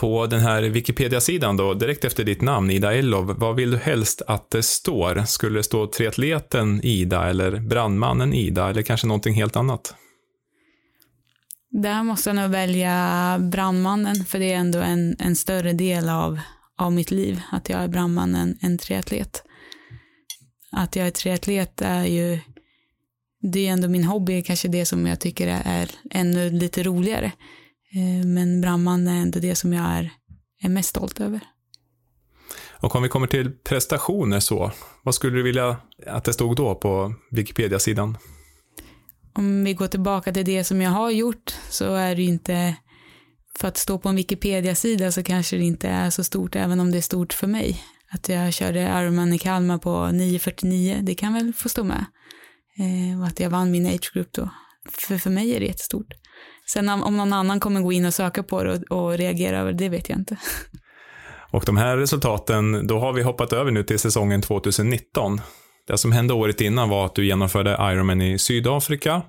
På den här Wikipedia-sidan då, direkt efter ditt namn, Ida Ellov, vad vill du helst att det står? Skulle det stå triatleten Ida eller brandmannen Ida eller kanske någonting helt annat? Där måste jag nog välja brandmannen, för det är ändå en, en större del av, av mitt liv, att jag är brandman än, än triatlet. Att jag är triatlet är ju, det är ändå min hobby, kanske det som jag tycker är ännu lite roligare. Eh, men brandman är ändå det som jag är, är mest stolt över. Och om vi kommer till prestationer så, vad skulle du vilja att det stod då på Wikipedia-sidan? om vi går tillbaka till det som jag har gjort så är det inte, för att stå på en Wikipedia-sida så kanske det inte är så stort, även om det är stort för mig. Att jag körde Ironman i Kalmar på 9.49, det kan väl få stå med. Eh, och att jag vann min age group då. För, för mig är det jättestort. Sen om, någon annan kommer gå in och söka på det och, och reagera över det, vet jag inte. Och de här resultaten, då har vi hoppat över nu till säsongen 2019. Det som hände året innan var att du genomförde Ironman i Sydafrika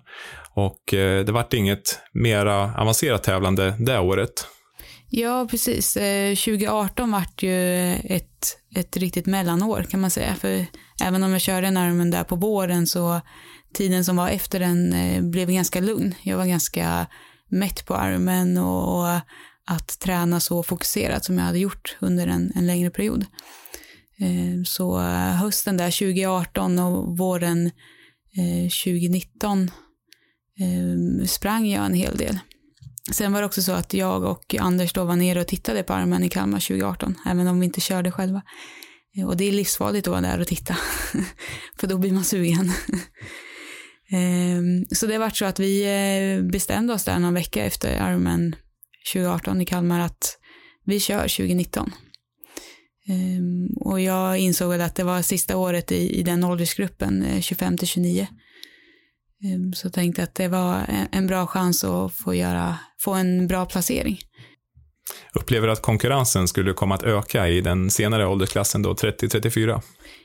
och eh, det vart inget mera avancerat tävlande det året. Ja, precis. 2018 eh, vart ju ett, ett riktigt mellanår kan man säga. För även om jag körde en Ironman där på våren så tiden som var efter den eh, blev ganska lugn. Jag var ganska mätt på armen och att träna så fokuserat som jag hade gjort under en, en längre period. Eh, så eh, hösten där 2018 och våren 2019 sprang jag en hel del. Sen var det också så att jag och Anders då var nere och tittade på armen i Kalmar 2018, även om vi inte körde själva. Och det är livsfarligt att vara där och titta, för då blir man sugen. Ehm, så det var så att vi eh, bestämde oss där någon vecka efter Ironman 2018 i Kalmar att vi kör 2019. Ehm, och jag insåg att det var sista året i, i den åldersgruppen, eh, 25 till 29. Ehm, så tänkte att det var en, en, bra chans att få, göra, få en bra placering. Upplever du att konkurrensen skulle komma att öka i den senare åldersklassen då, 30-34?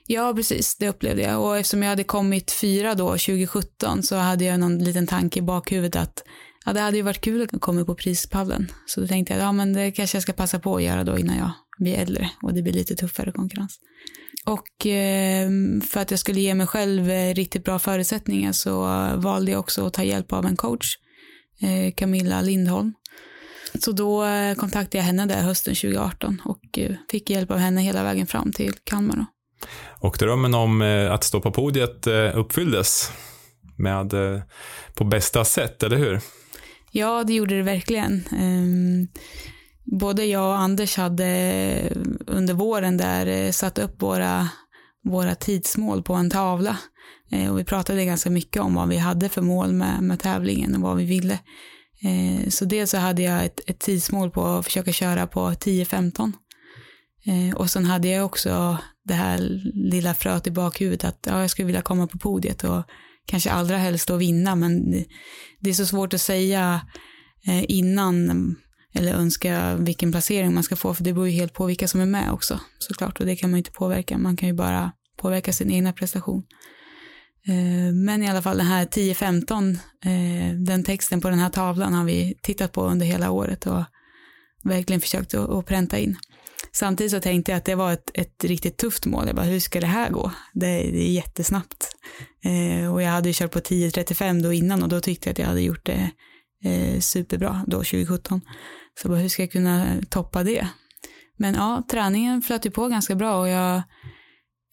Ja, precis, det upplevde jag. Och eftersom jag hade kommit fyra då, 2017, så hade jag någon liten tanke i bakhuvudet att ja, det hade ju varit kul att komma på prispallen. Så då tänkte jag, ja men det kanske jag ska passa på att göra då innan jag blir äldre och det blir lite tuffare konkurrens. Och eh, för att jag skulle ge mig själv eh, riktigt bra förutsättningar så valde jag också att ta hjälp av en coach, eh, Camilla Lindholm. Så då eh, kontaktade jag henne där hösten 2018 och eh, fick hjälp av henne hela vägen fram till Kalmar. Då. Och drömmen om eh, att stå på podiet uppfylldes med, på bästa sätt, eller hur? Ja, det gjorde det verkligen. Ehm, både jag och Anders hade under våren där satt upp våra, våra tidsmål på en tavla. Och vi pratade ganska mycket om vad vi hade för mål med, med tävlingen och vad vi ville. Eh, så dels så hade jag ett, ett tidsmål på att försöka köra på 10-15. Eh, och sen hade jag också det här lilla fröet i bakhuvudet att ja, jag skulle vilja komma på podiet och kanske allra helst då vinna, men det är så svårt att säga eh, innan eller önska vilken placering man ska få, för det beror ju helt på vilka som är med också såklart och det kan man ju inte påverka. Man kan ju bara påverka sin egna prestation. Eh, men i alla fall den här 10-15, eh, den texten på den här tavlan har vi tittat på under hela året och verkligen försökt att pränta in. Samtidigt så tänkte jag att det var ett, ett riktigt tufft mål. Jag bara, hur ska det här gå? Det, det är jättesnabbt. Eh, och jag hade ju kört på 10.35 då innan och då tyckte jag att jag hade gjort det eh, superbra då 2017. Så bara, hur ska jag kunna toppa det? Men ja, träningen flöt ju på ganska bra och jag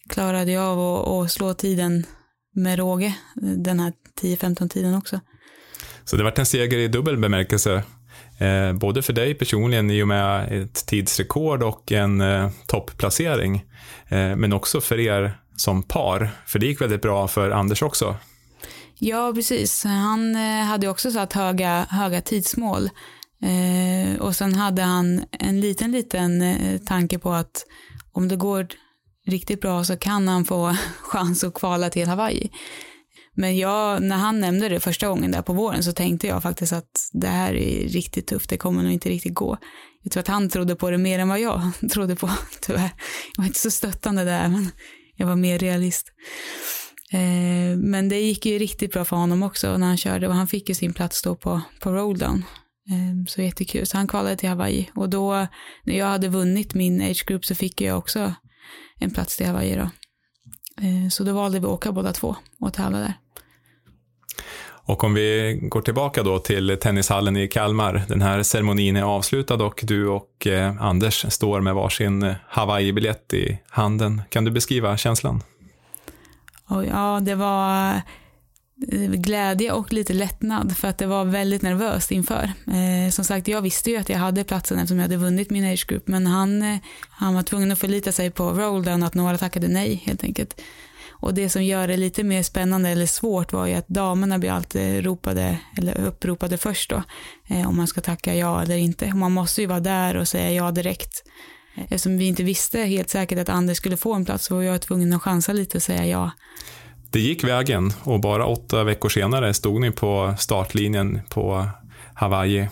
klarade ju av att, att slå tiden med råge den här 10-15 tiden också. Så det varit en seger i dubbel bemärkelse, eh, både för dig personligen i och med ett tidsrekord och en eh, toppplacering, eh, men också för er som par, för det gick väldigt bra för Anders också. Ja, precis. Han eh, hade också satt höga, höga tidsmål. Eh, och sen hade han en liten, liten eh, tanke på att om det går riktigt bra så kan han få chans att kvala till Hawaii. Men jag, när han nämnde det första gången där på våren så tänkte jag faktiskt att det här är riktigt tufft, det kommer nog inte riktigt gå. Jag tror att han trodde på det mer än vad jag trodde på, tyvärr. Jag var inte så stöttande där, men jag var mer realist. Eh, men det gick ju riktigt bra för honom också när han körde och han fick ju sin plats då på, på rolldown. Eh, så jättekul. Så han kvalade till Hawaii och då när jag hade vunnit min age group så fick jag också en plats till Hawaii då. Eh, så då valde vi att åka båda två och tävla där. Och om vi går tillbaka då till tennishallen i Kalmar. Den här ceremonin är avslutad och du och eh, Anders står med varsin Hawaii-biljett i handen. Kan du beskriva känslan? Ja, det var Eh, glädje och lite lättnad för att det var väldigt nervöst inför. Eh, som sagt, jag visste ju att jag hade platsen eftersom jag hade vunnit min age group, men han, eh, han var tvungen att förlita sig på rolldown, att några tackade nej helt enkelt. Och det som gör det lite mer spännande eller svårt var ju att damerna blir alltid ropade, eller uppropade först då, eh, om man ska tacka ja eller inte. Man måste ju vara där och säga ja direkt. Eh, eftersom vi inte visste helt säkert att Anders skulle få en plats så var jag tvungen att chansa lite och säga ja. Det gick vägen och bara åtta veckor senare stod ni på startlinjen på Hawaii.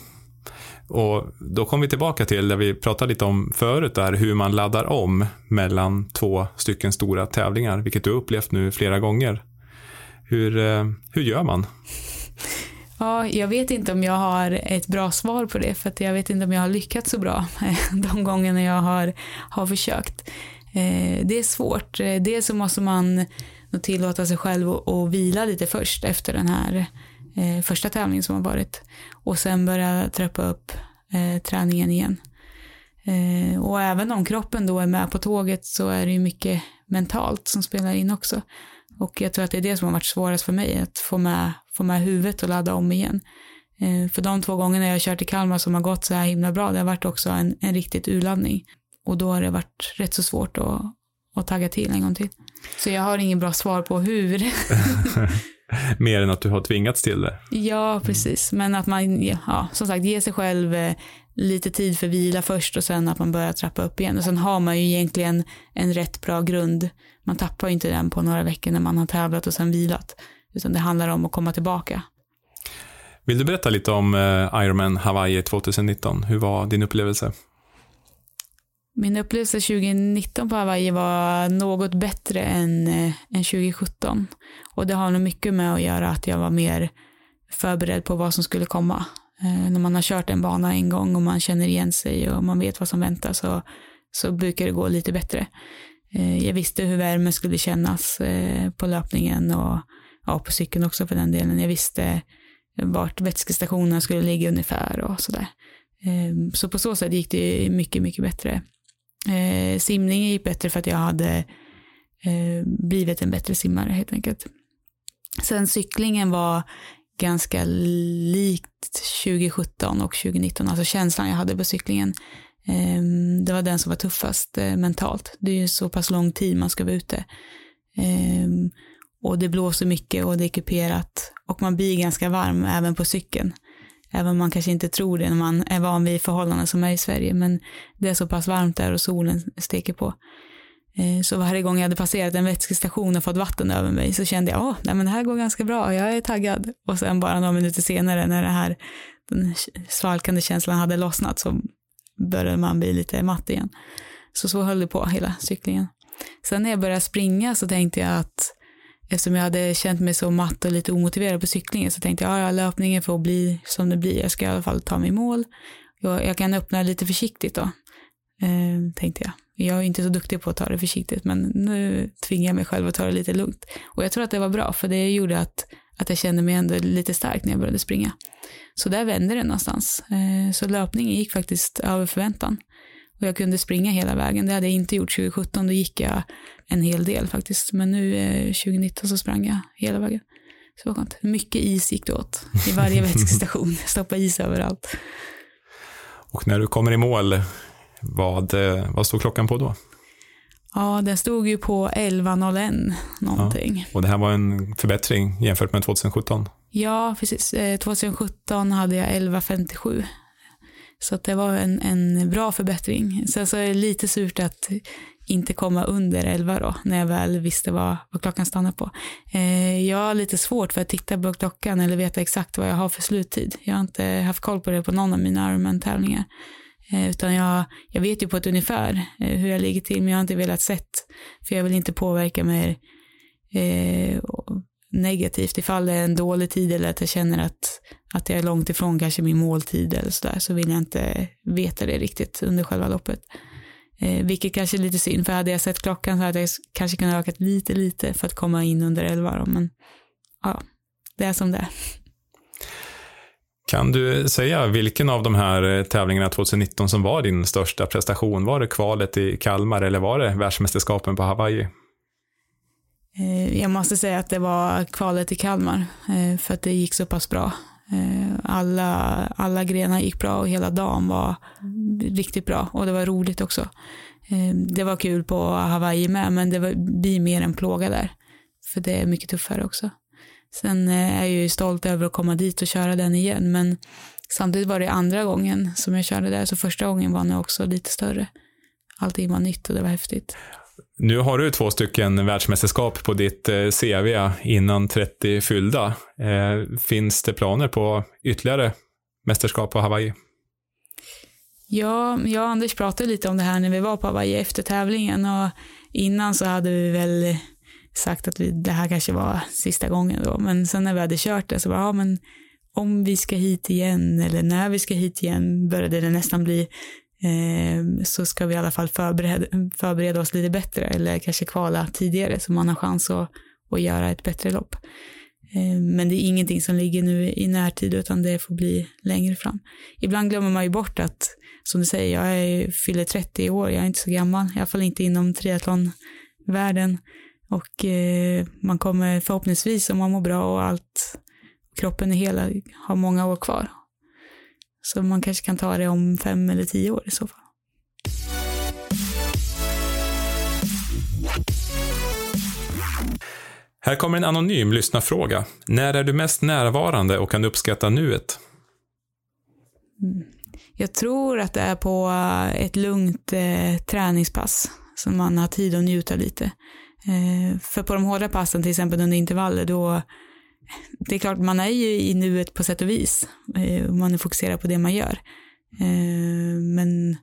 Och då kom vi tillbaka till det vi pratade lite om förut, där hur man laddar om mellan två stycken stora tävlingar, vilket du upplevt nu flera gånger. Hur, eh, hur gör man? Ja, jag vet inte om jag har ett bra svar på det, för att jag vet inte om jag har lyckats så bra de gångerna jag har, har försökt. Eh, det är svårt. Dels så måste man och tillåta sig själv att vila lite först efter den här eh, första tävlingen som har varit. Och sen börja trappa upp eh, träningen igen. Eh, och även om kroppen då är med på tåget så är det ju mycket mentalt som spelar in också. Och jag tror att det är det som har varit svårast för mig, att få med, få med huvudet och ladda om igen. Eh, för de två gångerna jag har kört i Kalmar som har gått så här himla bra, det har varit också en, en riktigt urladdning. Och då har det varit rätt så svårt att, att tagga till en gång till. Så jag har ingen bra svar på hur. Mer än att du har tvingats till det. Ja, precis. Men att man, ja, som sagt, ger sig själv eh, lite tid för vila först och sen att man börjar trappa upp igen. Och sen har man ju egentligen en rätt bra grund. Man tappar ju inte den på några veckor när man har tävlat och sen vilat. Utan det handlar om att komma tillbaka. Vill du berätta lite om eh, Ironman Hawaii 2019? Hur var din upplevelse? Min upplevelse 2019 på Hawaii var något bättre än, eh, än 2017. Och det har nog mycket med att göra att jag var mer förberedd på vad som skulle komma. Eh, när man har kört en bana en gång och man känner igen sig och man vet vad som väntar så, så brukar det gå lite bättre. Eh, jag visste hur värmen skulle kännas eh, på löpningen och ja, på cykeln också för den delen. Jag visste vart vätskestationerna skulle ligga ungefär och sådär. Eh, så på så sätt gick det mycket, mycket bättre. Eh, simningen gick bättre för att jag hade eh, blivit en bättre simmare helt enkelt. Sen cyklingen var ganska likt 2017 och 2019, alltså känslan jag hade på cyklingen. Eh, det var den som var tuffast eh, mentalt. Det är ju så pass lång tid man ska vara ute. Ehm, och det blåser mycket och det är kuperat och man blir ganska varm även på cykeln. Även om man kanske inte tror det när man är van vid förhållanden som är i Sverige. Men det är så pass varmt där och solen steker på. Eh, så varje gång jag hade passerat en vätskestation och fått vatten över mig så kände jag, att men det här går ganska bra, jag är taggad. Och sen bara några minuter senare när det här, den svalkande känslan hade lossnat så började man bli lite matt igen. Så så höll det på hela cyklingen. Sen när jag började springa så tänkte jag att eftersom jag hade känt mig så matt och lite omotiverad på cyklingen så tänkte jag, ja, löpningen får bli som det blir. Jag ska i alla fall ta mig i mål. Jag, jag kan öppna lite försiktigt då, eh, tänkte jag. Jag är inte så duktig på att ta det försiktigt, men nu tvingar jag mig själv att ta det lite lugnt. Och jag tror att det var bra, för det gjorde att, att jag kände mig ändå lite stark när jag började springa. Så där vände det någonstans. Eh, så löpningen gick faktiskt över förväntan. Och jag kunde springa hela vägen. Det hade jag inte gjort 2017. Då gick jag en hel del faktiskt. Men nu eh, 2019 så sprang jag hela vägen. Så det var skönt. Mycket is gick det åt i varje vätskestation. Stoppa is överallt. Och när du kommer i mål, vad, eh, vad stod klockan på då? Ja, den stod ju på 11.01 någonting. Ja, och det här var en förbättring jämfört med 2017? Ja, precis. 2017 eh, hade jag 11.57 så att det var en, en bra förbättring. Sen så är det lite surt att inte komma under 11 då, när jag väl visste vad, vad klockan stannar på. Eh, jag har lite svårt för att titta på klockan eller veta exakt vad jag har för sluttid. Jag har inte haft koll på det på någon av mina Ironman-tävlingar. Eh, utan jag, jag vet ju på ett ungefär eh, hur jag ligger till, men jag har inte velat sett, för jag vill inte påverka mig eh, negativt ifall det är en dålig tid eller att jag känner att, att jag är långt ifrån kanske min måltid eller sådär så vill jag inte veta det riktigt under själva loppet. Eh, vilket kanske är lite synd för hade jag sett klockan så hade jag kanske kunnat öka lite lite för att komma in under 11 då, men ja, det är som det är. Kan du säga vilken av de här eh, tävlingarna 2019 som var din största prestation? Var det kvalet i Kalmar eller var det världsmästerskapen på Hawaii? Eh, jag måste säga att det var kvalet i Kalmar eh, för att det gick så pass bra. Eh, alla, alla grenar gick bra och hela dagen var riktigt bra och det var roligt också. Det var kul på Hawaii med men det blir mer en plåga där. För det är mycket tuffare också. Sen är jag ju stolt över att komma dit och köra den igen men samtidigt var det andra gången som jag körde där så första gången var nog också lite större. Allting var nytt och det var häftigt. Nu har du två stycken världsmästerskap på ditt eh, CV innan 30 fyllda. Eh, finns det planer på ytterligare mästerskap på Hawaii? Ja, jag och Anders pratade lite om det här när vi var på Hawaii efter tävlingen och innan så hade vi väl sagt att vi, det här kanske var sista gången då, men sen när vi hade kört det så var ja men om vi ska hit igen eller när vi ska hit igen började det nästan bli eh, så ska vi i alla fall förbereda, förbereda oss lite bättre eller kanske kvala tidigare så man har chans att, att göra ett bättre lopp. Eh, men det är ingenting som ligger nu i närtid utan det får bli längre fram. Ibland glömmer man ju bort att, som du säger, jag är, fyller 30 år, jag är inte så gammal, i alla fall inte inom triathlonvärlden. Och eh, man kommer förhoppningsvis, om man mår bra och allt, kroppen är hela, ha många år kvar. Så man kanske kan ta det om fem eller tio år i så fall. Här kommer en anonym lyssnarfråga. När är du mest närvarande och kan uppskatta nuet? Mm. Jag tror att det är på ett lugnt eh, träningspass som man har tid att njuta lite. Eh, för på de hårda passen, till exempel under intervaller, då det är klart, man är ju i nuet på sätt och vis. Eh, man är fokuserad på det man gör. Eh, men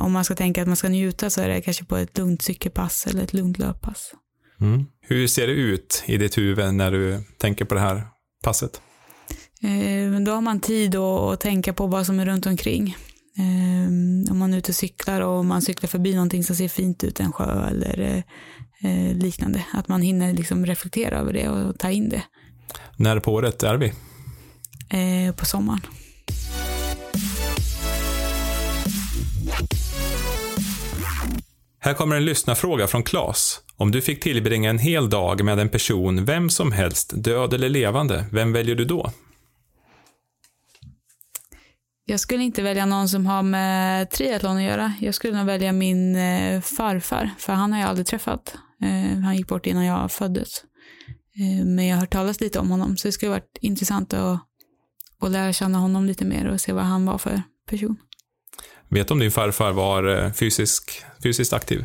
om man ska tänka att man ska njuta så är det kanske på ett lugnt cykelpass eller ett lugnt löppass. Mm. Hur ser det ut i ditt huvud när du tänker på det här passet? Eh, då har man tid att tänka på vad som är runt omkring. Om man är ute och cyklar och man cyklar förbi någonting som ser fint ut, en sjö eller eh, liknande. Att man hinner liksom reflektera över det och ta in det. När på året är vi? Eh, på sommaren. Här kommer en lyssnarfråga från Klas. Om du fick tillbringa en hel dag med en person, vem som helst, död eller levande, vem väljer du då? Jag skulle inte välja någon som har med triathlon att göra. Jag skulle nog välja min eh, farfar, för han har jag aldrig träffat. Eh, han gick bort innan jag föddes. Eh, men jag har hört talas lite om honom, så det skulle varit intressant att, att lära känna honom lite mer och se vad han var för person. Vet du om din farfar var eh, fysisk, fysiskt aktiv?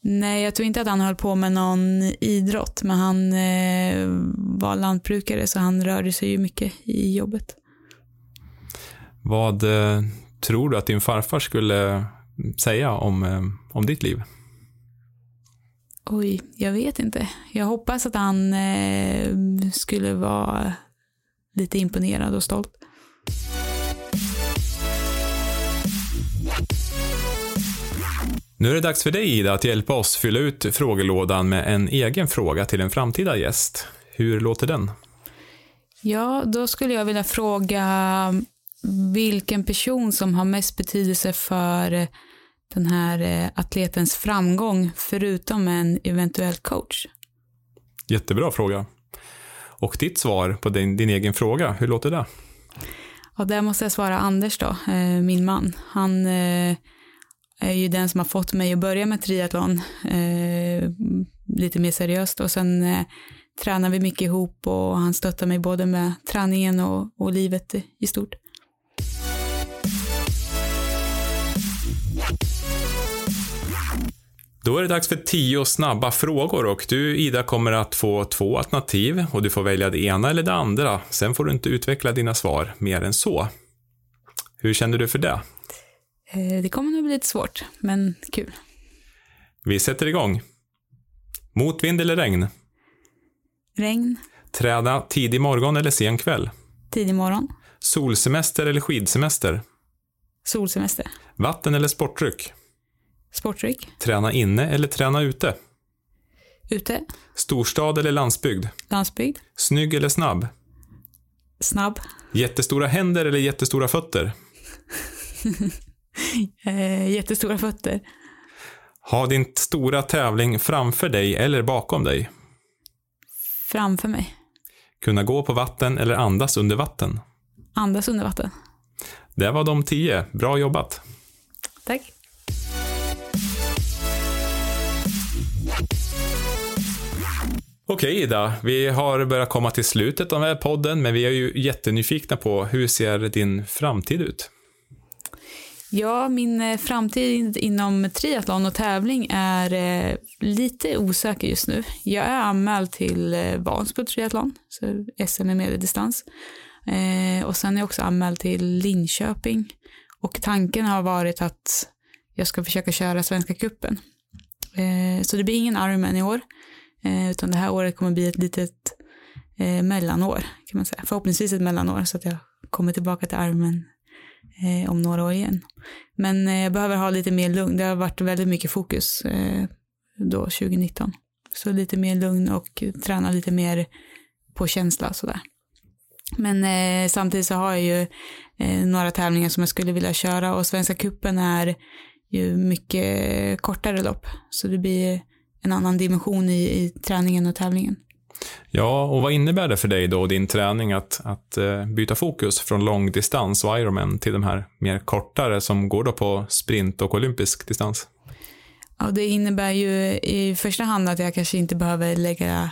Nej, jag tror inte att han höll på med någon idrott, men han eh, var lantbrukare så han rörde sig ju mycket i jobbet. Vad eh, tror du att din farfar skulle säga om, eh, om ditt liv? Oj, jag vet inte. Jag hoppas att han eh, skulle vara lite imponerad och stolt. Nu är det dags för dig Ida att hjälpa oss fylla ut frågelådan med en egen fråga till en framtida gäst. Hur låter den? Ja, då skulle jag vilja fråga vilken person som har mest betydelse för den här eh, atletens framgång förutom en eventuell coach? Jättebra fråga. Och ditt svar på din, din egen fråga, hur låter det? Ja, där måste jag svara Anders då, eh, min man. Han eh, är ju den som har fått mig att börja med triathlon lite mer seriöst och sen tränar vi mycket ihop och han stöttar mig både med träningen och, och livet i stort. Då är det dags för tio snabba frågor och du Ida kommer att få två alternativ och du får välja det ena eller det andra. Sen får du inte utveckla dina svar mer än så. Hur känner du för det? Eh, det kommer nog bli lite svårt, men kul. Vi sätter igång. Motvind eller regn? Regn. Träna tidig morgon eller sen kväll? Tidig morgon. Solsemester eller skidsemester? Solsemester. Vatten eller sportdryck? Sportdryck. Träna inne eller träna ute? Ute. Storstad eller landsbygd? Landsbygd. Snygg eller snabb? Snabb. Jättestora händer eller jättestora fötter? eh, jättestora fötter. Ha din stora tävling framför dig eller bakom dig? Framför mig. Kunna gå på vatten eller andas under vatten? Andas under vatten. Det var de tio. Bra jobbat. Tack. Okej Ida, vi har börjat komma till slutet av den här podden, men vi är ju jättenyfikna på hur ser din framtid ut? Ja, min eh, framtid inom triathlon och tävling är eh, lite osäker just nu. Jag är anmäld till eh, Vansbro triathlon, så SM i medeldistans. Eh, och sen är jag också anmäld till Linköping. Och tanken har varit att jag ska försöka köra Svenska kuppen. Eh, så det blir ingen Ironman i år. Eh, utan det här året kommer bli ett litet eh, mellanår kan man säga. Förhoppningsvis ett mellanår så att jag kommer tillbaka till armen eh, om några år igen. Men eh, jag behöver ha lite mer lugn. Det har varit väldigt mycket fokus eh, då 2019. Så lite mer lugn och träna lite mer på känsla sådär. Men eh, samtidigt så har jag ju eh, några tävlingar som jag skulle vilja köra och Svenska kuppen är ju mycket kortare lopp. Så det blir en annan dimension i, i träningen och tävlingen. Ja, och vad innebär det för dig då, din träning, att, att uh, byta fokus från långdistans och Ironman till de här mer kortare som går då på sprint och olympisk distans? Ja, det innebär ju i första hand att jag kanske inte behöver lägga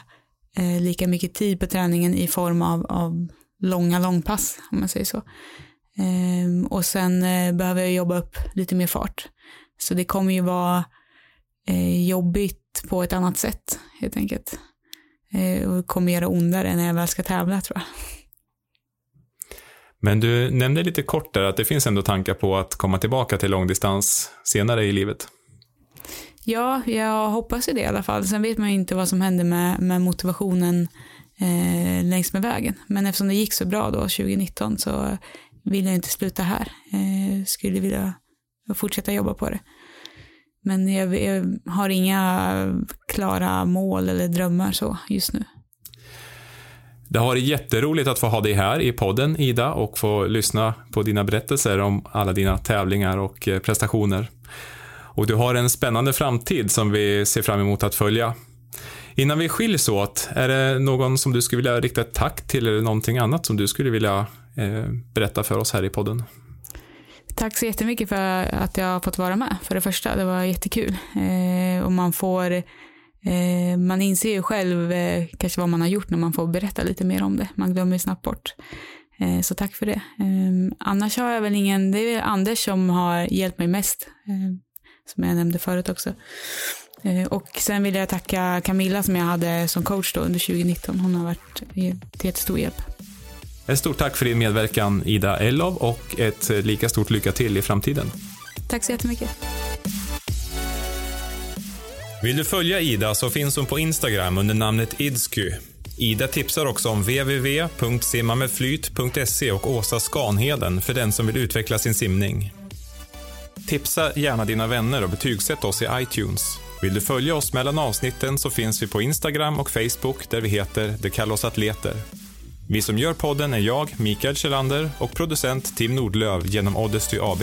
eh, lika mycket tid på träningen i form av, av långa långpass, om man säger så. Eh, och sen eh, behöver jag jobba upp lite mer fart. Så det kommer ju vara eh, jobbigt på ett annat sätt helt enkelt. Eh, och kommer göra ondare när jag väl ska tävla tror jag. Men du nämnde lite kort där att det finns ändå tankar på att komma tillbaka till långdistans senare i livet. Ja, jag hoppas ju det i alla fall. Sen vet man ju inte vad som händer med, med motivationen eh, längs med vägen. Men eftersom det gick så bra då 2019 så vill jag inte sluta här. Eh, skulle vilja fortsätta jobba på det. Men jag, jag har inga klara mål eller drömmar så just nu. Det har varit jätteroligt att få ha dig här i podden, Ida, och få lyssna på dina berättelser om alla dina tävlingar och eh, prestationer. och du har en spännande framtid som vi ser fram emot att följa. Innan vi skiljs åt, är det någon som du skulle vilja rikta ett tack till eller någonting annat som du skulle vilja eh, berätta för oss här i podden? Tack så jättemycket för att jag har fått vara med för det första. Det var jättekul. Eh, och man får, eh, man inser ju själv eh, kanske vad man har gjort när man får berätta lite mer om det. Man glömmer ju snabbt bort. Eh, så tack för det. Eh, annars har jag väl ingen, det är väl Anders som har hjälpt mig mest. Eh, som jag nämnde förut också. Eh, och sen vill jag tacka Camilla som jag hade som coach då under 2019. Hon har varit till jättestor hjälp. Ett stort tack för din medverkan Ida Ellov och ett lika stort lycka till i framtiden. Tack så jättemycket. Vill du följa Ida så finns hon på Instagram under namnet Idsky. Ida tipsar också om www.simmamedflyt.se och Åsa Skanheden för den som vill utveckla sin simning. Tipsa gärna dina vänner och betygsätt oss i iTunes. Vill du följa oss mellan avsnitten så finns vi på Instagram och Facebook där vi heter Det kallar oss atleter. Vi som gör podden är jag, Mikael Kjellander och producent Tim Nordlöv genom Oddesty AB.